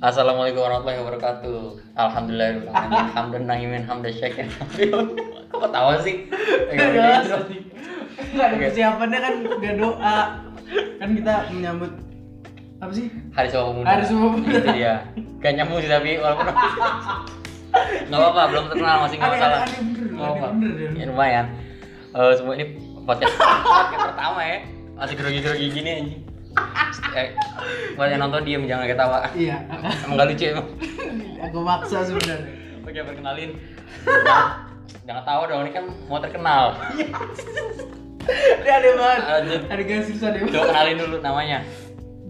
Assalamualaikum warahmatullahi wabarakatuh. Alhamdulillah. Hamdan nahimin hamdan syakirin. Kok ketawa sih? Nggak Enggak ada persiapannya kan nggak doa. Kan kita menyambut apa sih? Hari Sumpah Pemuda. Hari Sumpah Pemuda. Itu dia. Gak nyambung sih tapi walaupun nggak apa-apa belum terkenal masih nggak masalah. apa-apa. bener ya. Ya, lumayan. Eh, semua ini podcast podcast pertama ya. Masih grogi-grogi gini anjing. Eh, buat yang nonton diem jangan ketawa. Iya. Emang gak lucu emang. Aku maksa sebenarnya. Oke, perkenalin. Jangan, jangan tahu dong, ini kan mau terkenal. Dia ada banget. Lanjut. Ada gak susah deh. Coba kenalin dulu namanya.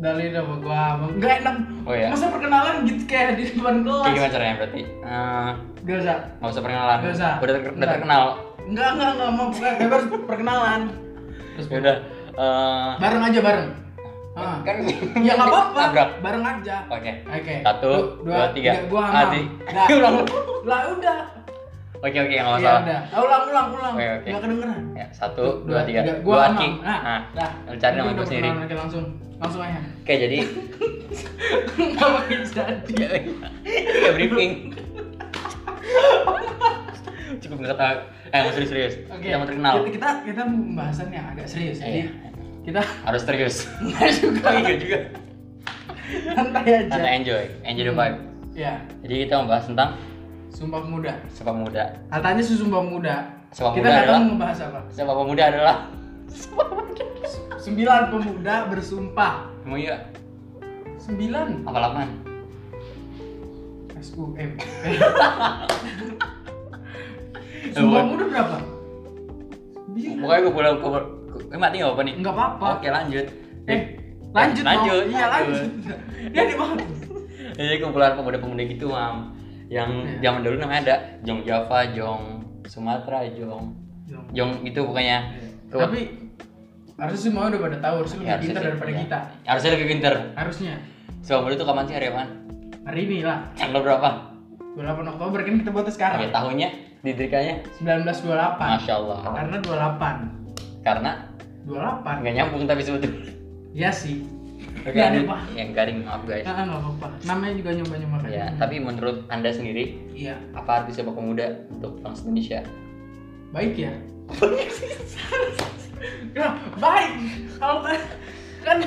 Dalin apa gua Enggak enak. Oh, iya. Masa perkenalan gitu kayak di depan kelas. Kayak gimana caranya berarti? Eh, Gak usah. nggak usah perkenalan. Nggak usah. Udah, ter- udah Nggak. terkenal. Enggak, enggak, enggak mau bukan. Harus perkenalan. Terus Ya udah. eh, bareng aja bareng. Ah. kan Ya nggak apa-apa. Bareng aja. Oke. Oke. Satu, Du- dua, tiga. Gua sama. Adi. Nah. Ulang. Lah udah. Oke oke nggak Ya masalah. udah. Ah, ulang ulang ulang. Oke, oke. Nggak kedengeran. Ya, satu, dua, tiga. Gua Dua sama. Aki. Nah, Nah, dah. cari nama gua udah sendiri. langsung. Langsung aja. Oke jadi Enggak pakai jadi. ya briefing. Cukup nggak ketawa. Eh serius serius. Oke. Kita mau terkenal. Kita kita, kita pembahasan yang agak serius. Jadi Iya. Kita Harus serius. enggak juga Iya juga. santai aja. Santai enjoy, enjoy the vibe. Ya, Jadi kita membahas tentang Sumpah Pemuda. sepak muda. Katanya Sumpah Pemuda. Sepak kita muda nggak tahu mau ngebahas apa. Sepak pemuda adalah Sembilan pemuda bersumpah. Emang iya Sembilan. apa lapan? SUM. Sumpah Pemuda berapa? Sembilan. Pokoknya gue pulang ke Eh mati nggak apa nih? Enggak apa-apa. Oke lanjut. Eh, lanjut. Lanjut. Iya, lanjut. Dia di mana? Jadi kumpulan pemuda-pemuda gitu mam. Yang Iya. zaman dulu namanya ada Jong Java, Jong Sumatera, Jong Jong itu pokoknya. Tuh. Tapi harusnya semua udah pada tahu harusnya Ya, lebih pintar daripada iya. kita. Harusnya lebih pinter. Harusnya. Sepak muda itu kapan sih hari apaan? Hari ini lah. Tanggal berapa? 28 Oktober kan kita buat sekarang. Tahunnya didirikannya 1928. Masya Allah. Karena 28. Karena 28. nggak nyambung tapi sebetulnya. Iya sih. Oke, ada lanjut. apa. yang garing maaf guys. Nah, nggak apa-apa. Namanya juga nyoba-nyoba kan. Ya, tapi menurut anda sendiri Iya. apa arti sepak pemuda untuk bangsa Indonesia? Baik ya. Nah, baik. Kalau kan kan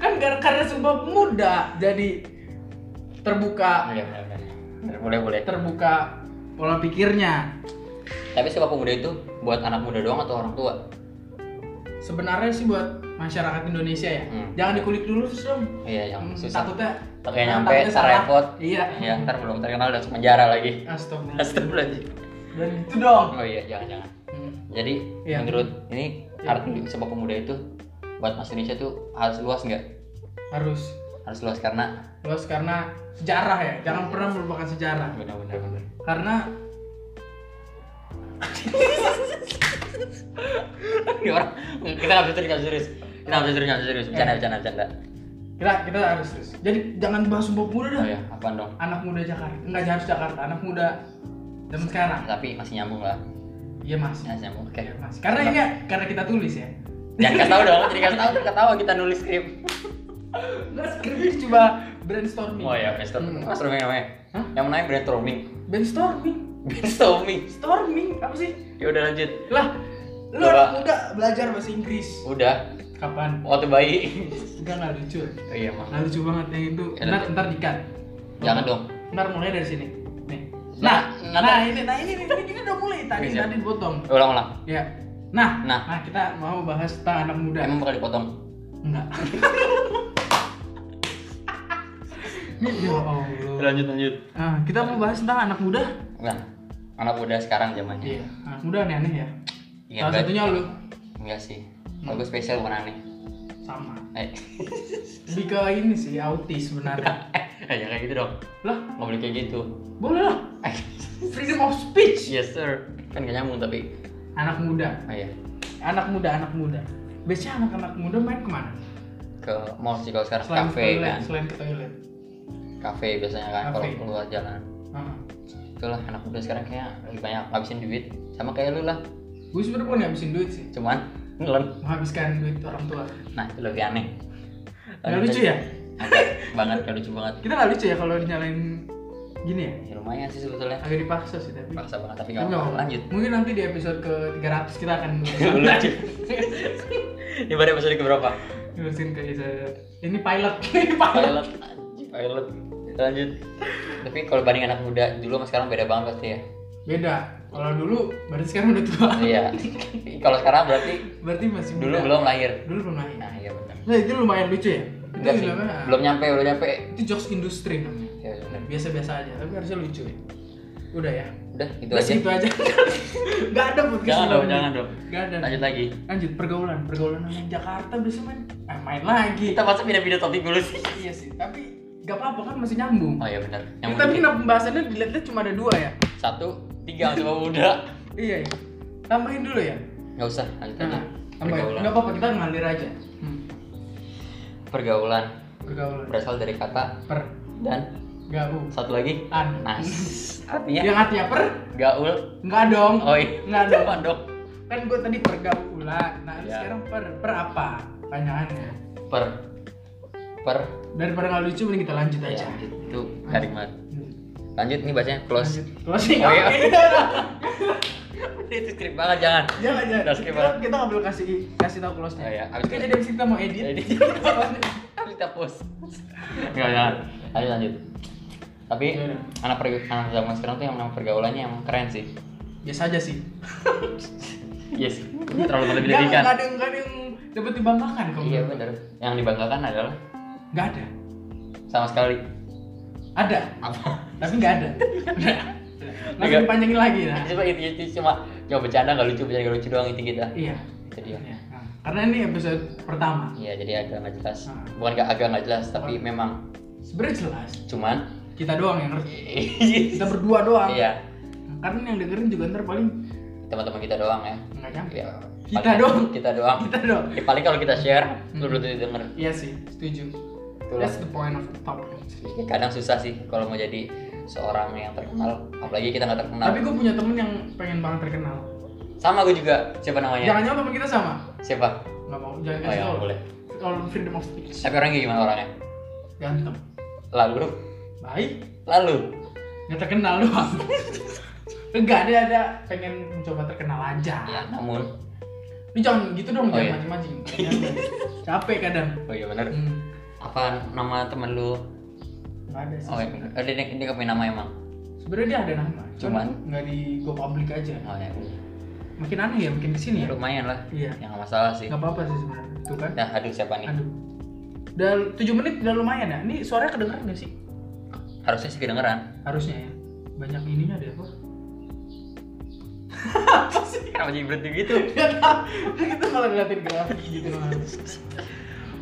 kan karena, karena sumpah pemuda jadi terbuka Iya benar benar. Boleh boleh. terbuka pola pikirnya. Tapi sepak pemuda itu buat anak muda doang atau orang tua? Sebenarnya sih buat masyarakat Indonesia ya. Hmm. Jangan dikulik dulu terus dong. Iya yang Hmm, susah. Takutnya nah, nyampe, ntar repot. Iya. Ya ntar belum terkenal udah penjara lagi. Astagfirullah. Astagfirullahaladzim. Dan itu dong. Oh iya jangan jangan. Hmm. Jadi Iya. menurut ini Iya. arti sepak pemuda itu buat mas Indonesia tuh harus luas nggak? Harus Harus luas karena luas karena sejarah ya. Jangan pernah melupakan sejarah. benar benar benar. Karena Ini orang kita nggak bisa serius nggak bisa serius. Kita nggak bisa serius nggak bisa serius. Bercanda Eh. bercanda bercanda. kita kita harus terus. Jadi jangan bahas sumpah pemuda dah. Oh ya apaan dong? Anak muda Jakarta. Enggak harus Jakarta, anak muda zaman sekarang. Tapi masih nyambung lah. Iya mas. Masih nyambung. Oke. Iya, mas. Karena ini karena kita tulis ya. Jangan kasih tahu dong. Jadi kasih tahu ketawa kita nulis skrip. Enggak skrip ini cuma brainstorming. Oh ya brainstorming. Hmm. Brainstorming namanya. Hah? Yang namanya brainstorming. Brainstorming. Brainstorming. Storming apa sih? Ya udah lanjut. Lah, lu anak muda belajar bahasa Inggris. Udah. Kapan? Waktu bayi. Enggak nggak lucu. Oh iya mah. Nggak lucu banget yang itu. Ya, Ntar nanti. ntar dikat. Jangan dong. Ntar mulai dari sini. Nih. Nah, Nah, nggak nah ini, nah ini, ini, ini udah mulai tadi Iya. tadi dipotong. Ulang ulang. Ya. Nah, Nah. nah kita mau bahas tentang anak muda. Emang bakal dipotong. Enggak. ya Allah. Lanjut lanjut. Nah, kita mau bahas tentang anak muda. Nah, anak muda sekarang zamannya. Iya. Anak muda aneh-aneh ya. Iya, Salah satunya lu Enggak sih. Kalau gue spesial bukan aneh. sama. Eh, Lebih ke ini sih autis sebenarnya. eh jangan kayak gitu dong. lah, Nggak boleh kayak gitu. boleh lah. Eh, Freedom of speech. yes sir. Kan gak nyambung tapi. Anak muda. Oh iya. Anak muda, anak muda. Biasanya anak-anak muda main ke mana? Ke mall sih kalau sekarang Selain kafe toilet, kan. selain ke toilet. Kafe biasanya kan kalau keluar jalan. Heeh. Itulah anak muda sekarang kayak lagi banyak ngabisin duit. Sama kayak lu lah. Gue sebenarnya bukan ngabisin duit sih. Cuman nelen. Menghabiskan duit orang tua. Nah, itu lebih aneh. Gak lucu ya? Banget kan lucu banget. Kita nggak lucu ya kalau dinyalain gini ya. Ya lumayan sih sebetulnya. Agak dipaksa sih tapi. Paksa banget tapi nggak nggak apa-apa. Lanjut. Mungkin nanti di episode ke 300 kita akan Lanjut. Ini pada episode ke berapa? ngurusin ke ini pilot ini pilot pilot. Lanjut. Tapi kalau banding anak muda dulu sama sekarang beda banget pasti ya. beda kalau dulu berarti sekarang udah tua Iya. Kalau sekarang berarti berarti masih dulu muda. belum lahir. dulu belum lahir Nah, iya benar. nah itu lumayan lucu ya itu Enggak sih. namanya Belum nyampe, belum nyampe. itu jokes industri namanya Ya benar. biasa-biasa aja tapi harusnya lucu ya udah ya Udah, itu Udah aja. segitu aja nggak ada podcast Jangan dong, jangan dong. nggak ada Lanjut lagi. lanjut pergaulan pergaulan anak Jakarta biasa main ah, main lagi Kita masa pindah-pindah topik dulu sih. iya sih tapi nggak apa-apa kan masih nyambung Oh iya benar. Tadi kenapa pembahasannya dilihat cuma ada dua ya satu, tiga sama muda. iya iya. Tambahin dulu ya? Nggak usah, lanjut aja. nah, tambahin. Apa-apa kita ngalir aja. Hmm. Pergaulan. Pergaulan. Berasal dari kata per. dan gaul. satu lagi an. nas. Artinya yang artinya per? Gaul. nggak dong. Oh iya. nggak dong. Apa dong? kan gue tadi pergaulan. Nah Ya. sekarang per. Per apa? Pertanyaannya Per. Per. Daripada nggak lucu mending kita lanjut aja. ya, itu garing banget. Lanjut nih bacanya close. closing Oh, iya. itu skrip banget jangan. jangan jangan Udah kita, banget. kita nggak perlu kasih kasih tahu close nya Oh iya, abis Oke, itu- jadi abis kita mau edit Edit. Kita post. Enggak jangan. Lanjut lanjut. Tapi Iya. anak per anak zaman sekarang tuh yang nama pergaulannya emang keren sih. biasa aja sih Yes. Terlalu nggak melebih-lebihkan. nggak ada yang nggak ada yang dapat dibanggakan kok Iya benar. Yang dibanggakan adalah nggak ada sama sekali ada apa? tapi nggak ada usah dipanjangin lagi nah Cuma itu, itu cuma cuma bercanda nggak lucu bercanda nggak lucu doang itu kita. iya Itu dia. Nah, karena ini episode pertama Iya jadi agak nggak jelas. Ah. Bukan nggak agak nggak jelas tapi memang sebenarnya jelas cuman kita doang yang ngerti kita berdua doang iya karena yang dengerin juga ntar paling teman-teman kita doang ya. nggak nyampe Iya. Kita doang. Kita doang. kita doang Ya, paling kalau kita share, lu Hmm. udah denger. iya sih setuju Itulah. that's the point of the Ya, kadang susah sih kalau mau jadi seorang yang terkenal, apalagi kita nggak terkenal. tapi gue punya temen yang pengen banget terkenal Sama gue juga. Siapa namanya? jangan jangan temen kita sama Siapa? nggak mau jangan Oh kasih ya tau boleh. kalau freedom of speech Tapi orangnya gimana orangnya? ganteng Lalu, baik lalu. nggak terkenal doang enggak ada ada pengen mencoba terkenal aja Ya, namun. Lu jangan gitu dong, Oh, jangan iya. mancing-mancing. Capek kadang. Oh iya benar. Hmm. Apa nama temen lu? Nggak ada sih. Oh dia, dia, dia nggak punya nama emang. Sebenarnya dia ada nama, cuman nggak di go public aja. Oh ya, Makin aneh ya, makin ke sini ya. lumayan lah. Iya. Ya nggak masalah sih. Nggak apa-apa sih sebenarnya. Tuh kan. Nah, aduh siapa nih? Aduh. Udah 7 menit udah lumayan ya. Ini suaranya kedengeran nggak sih? Harusnya sih kedengeran. Harusnya ya. Banyak ininya deh apa? apa sih? Kenapa jadi berhenti gitu? Gak tau. Kita malah ngeliatin grafik gitu.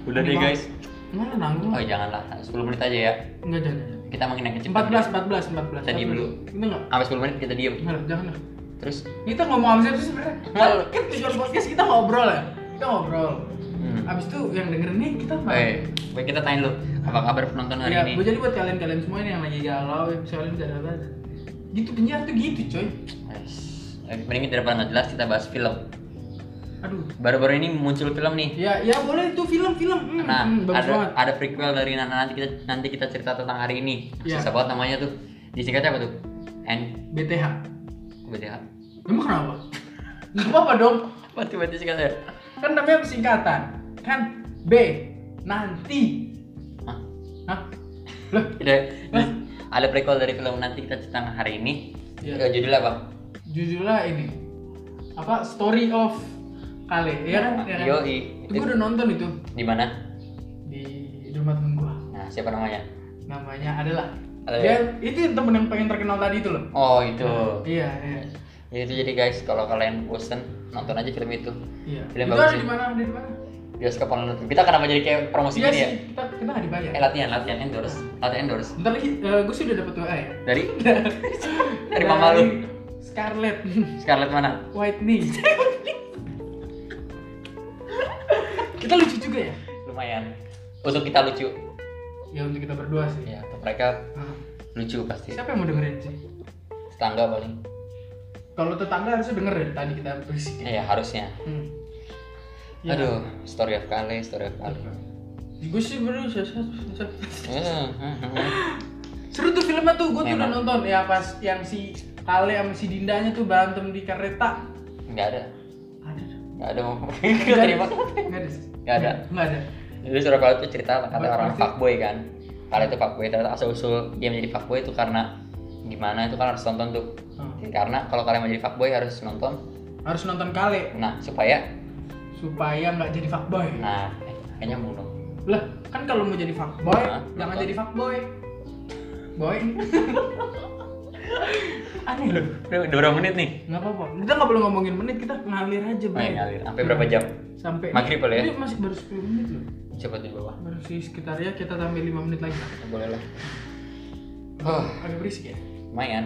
Udah deh Ini guys. Mana nanggung? Oh janganlah, 10 menit aja ya. Enggak jangan. jangan. Kita makin yang kecil. 14, 14, 14. Kita diem dulu. Kita enggak. Sampai 10 menit kita diem. Enggak, jangan lah. Terus Kita ngomong siapa sih sebenarnya? Nggak. Kan tujuan podcast kita ngobrol ya. Kita ngobrol. hmm. Abis itu yang dengerin nih kita apa? Eh, baik kita tanya lu, apa kabar penonton hari Ya, ini? gue jadi buat kalian-kalian semua ini yang lagi galau, yang misalnya bisa apa Gitu penyiar tuh gitu coy. Yes. Eh, Mending daripada nggak jelas kita bahas film. Aduh. Baru-baru ini muncul film nih. Ya, ya boleh itu film-film. Hmm, Nah, hmm, ada banget. ada prequel dari Nana nanti kita nanti kita cerita tentang hari ini. Iya. Susah banget namanya tuh. Disingkatnya apa tuh? N BTH. BTH. Emang kenapa? Gak apa-apa dong. Apa berarti singkatnya? Kan namanya singkatan. Kan B nanti. Hah? Hah? Loh, Ada, ada prequel dari film nanti kita cerita tentang hari ini. Iya. Eh, Judulnya apa? jujurlah ini. Apa story of Kale, ya kan? Ya kan? Yoi. Itu gue udah nonton itu Di mana? di di rumah temen gua. Nah, siapa namanya? Namanya adalah Ada dia itu yang temen yang pengen terkenal tadi itu loh. Oh, itu. Iya, iya. Ya itu jadi guys, kalau kalian bosen nonton aja film itu. Iya. Film itu bagus ada sih. di mana? Ada di mana? Bioskop online. Kita kenapa jadi kayak promosi Iya gini ya? sih, kita kita nggak dibayar. Eh latihan, latihan endorse. Latihan endorse. Bentar lagi, eh, gue sih udah dapet WA ya. Dari dari mama lu. Scarlett Scarlett mana? Whitening. juga ya. Lumayan. Untuk kita lucu. Ya untuk kita berdua sih. Ya, untuk mereka Ah. lucu pasti. Siapa yang mau dengerin sih? Tetangga paling. Kalau tetangga harusnya denger dari tadi kita berisik. Eh, ya harusnya. Hmm. Ya. Aduh, story of Kale, story of Kale. gue sih bener hmm, hmm. seru tuh filmnya tuh gue tuh udah nonton ya pas yang si Kale sama si Dindanya tuh berantem di kereta nggak ada nggak ada mau Nggak ada. nggak ada. Nggak ada. jadi kalau itu cerita kata Berarti- orang fuckboy kan. Kalau itu fuckboy ternyata asal usul dia menjadi fuckboy itu karena gimana itu kan harus nonton tuh. Hmm. karena kalau kalian mau jadi fuckboy harus nonton. Harus nonton Kale nah supaya supaya nggak jadi fuckboy. Nah eh, kayaknya mau dong. Lah kan kalau mau jadi fuckboy Hah? jangan Apa? jadi fuckboy. Boy aneh loh udah, udah berapa menit nih? Nggak apa-apa. Kita nggak perlu ngomongin menit kita ngalir aja oh, bro ya, ngalir. Sampai berapa jam? Sampai Maghrib boleh ya? ini masih baru 10 menit loh. Coba di bawah? Baru sih sekitar ya kita tambah 5 menit lagi. Ya, boleh lah. Oh. Agak berisik ya? Lumayan.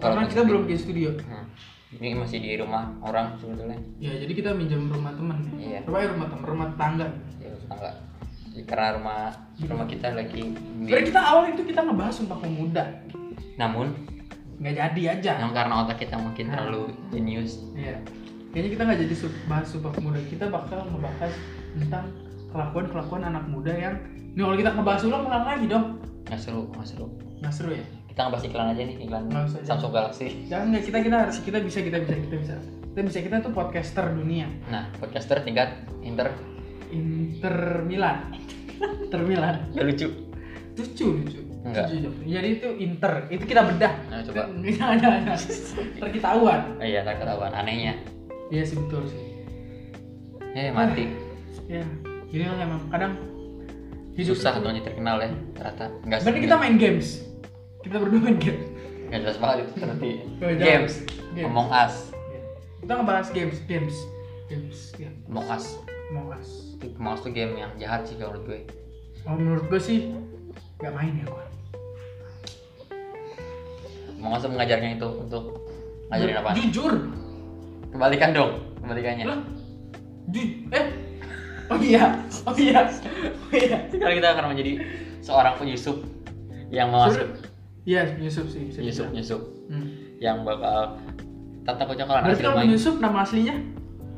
Karena kita belum ke studio. Hmm. ini masih di rumah orang sebetulnya. Ya jadi kita minjem rumah teman Iya. rumah eh, rumah teman rumah tetangga ya tetangga Ya, karena rumah rumah kita lagi di- Sebenarnya kita awal itu kita ngebahas sumpah pemuda namun nggak jadi aja yang karena otak kita mungkin Nah. terlalu jenius Iya. Kayaknya kita nggak jadi bahas sumpah pemuda. Kita bakal ngebahas tentang kelakuan-kelakuan anak muda yang Nih kalau kita ngebahas ulang ulang lagi dong. nggak seru nggak seru Nggak seru ya? kita ngebahas iklan aja nih iklan Samsung Galaxy Jangan nggak kita kita harus kita bisa kita bisa kita bisa. Kita bisa kita tuh podcaster dunia. nah podcaster tingkat inter Inter Milan. Inter Milan. ya lucu Lucu lucu. Enggak. Jadi itu Inter. Itu kita bedah. Nah, coba. Jangan jangan. jangan. Ntar ketahuan. oh, iya tak ketahuan anehnya Iya sih betul sih. eh mati Ya. Ini lah emang kadang hidup susah jadi terkenal ya ternyata nggak Berarti kita main games. Kita berdua main game. nggak jelas banget itu nanti games Games. Among Us Kita ngebahas games, games, games, ya. Among Us Mau us. itu Among Us tuh game yang jahat sih kalau menurut gue Oh, menurut gue sih gak main ya gua. Among Us tuh mengajarnya itu untuk ngajarin apa Jujur. kembalikan dong kembalikannya Lah. Eh. Oh iya. Oh iya. Oh iya. sekarang kita akan menjadi seorang penyusup yang masuk Suruh- Iya, Yusuf sih. bisa penyusup penyusup Hmm. yang bakal tata kocakalan Berarti kalau main Yusuf nama aslinya?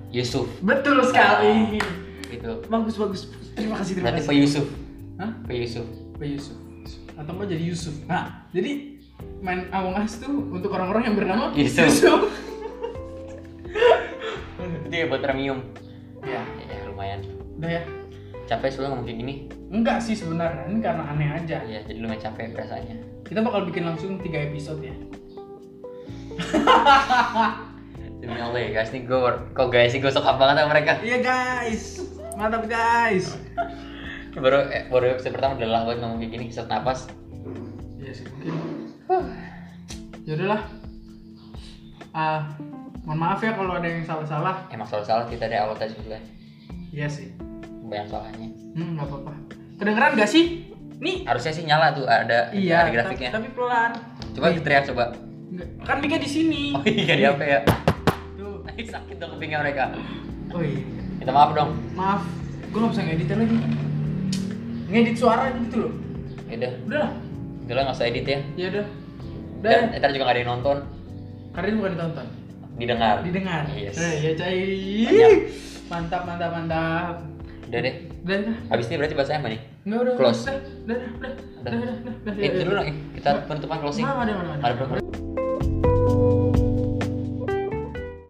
Yusuf Betul sekali. gitu Bagus bagus. Terima kasih terima berarti kasih. Pak Yusuf Hah? Pak Yusuf Pak Yusuf. Atau enggak jadi Yusuf. Nah, jadi main Among Us tuh untuk orang-orang yang bernama Yusuf. itu ya buat premium Ya, ya lumayan udah ya. capek soalnya ngomong kayak gini Enggak sih sebenarnya, ini karena aneh aja. ya jadi lumayan capek rasanya Kita bakal bikin langsung 3 episode ya. demi Allah ya guys nih gue kok guys sih gue suka banget sama mereka Iya guys, mantap guys. baru eh, baru episode pertama udah lah banget ngomong kayak gini sesak napas Iya sih mungkin. Ya udahlah. Ah, mohon maaf ya kalau ada yang salah-salah. emang salah salah kita dari awal tadi sudah Iya sih. banyak salahnya Hmm, nggak apa-apa. Kedengeran gak sih? Nih. harusnya sih nyala tuh ada Iya, ada grafiknya Tapi, tapi pelan. coba teriak coba Nggak, kan mic di sini. oh iya di apa ya Tuh. sakit dong kupingnya mereka Oh iya. minta maaf dong Maaf, gue nggak bisa ngedit lagi. Ngedit suara gitu loh. ya udah Udah lah. udah lah nggak usah edit ya Ya udah. Udah. dan ya. ntar juga nggak ada yang nonton Karena ini bukan ditonton. didengar Didengar. yes Nah, ya cai. Mantap, mantap, mantap. udah deh Udah, udah. habis ini berarti bahasa apa nih Enggak udah. Close. Udah, udah, udah. Udah, udah, udah. udah, eh udah, dulu udah. eh, kita penutupan closing ada berapa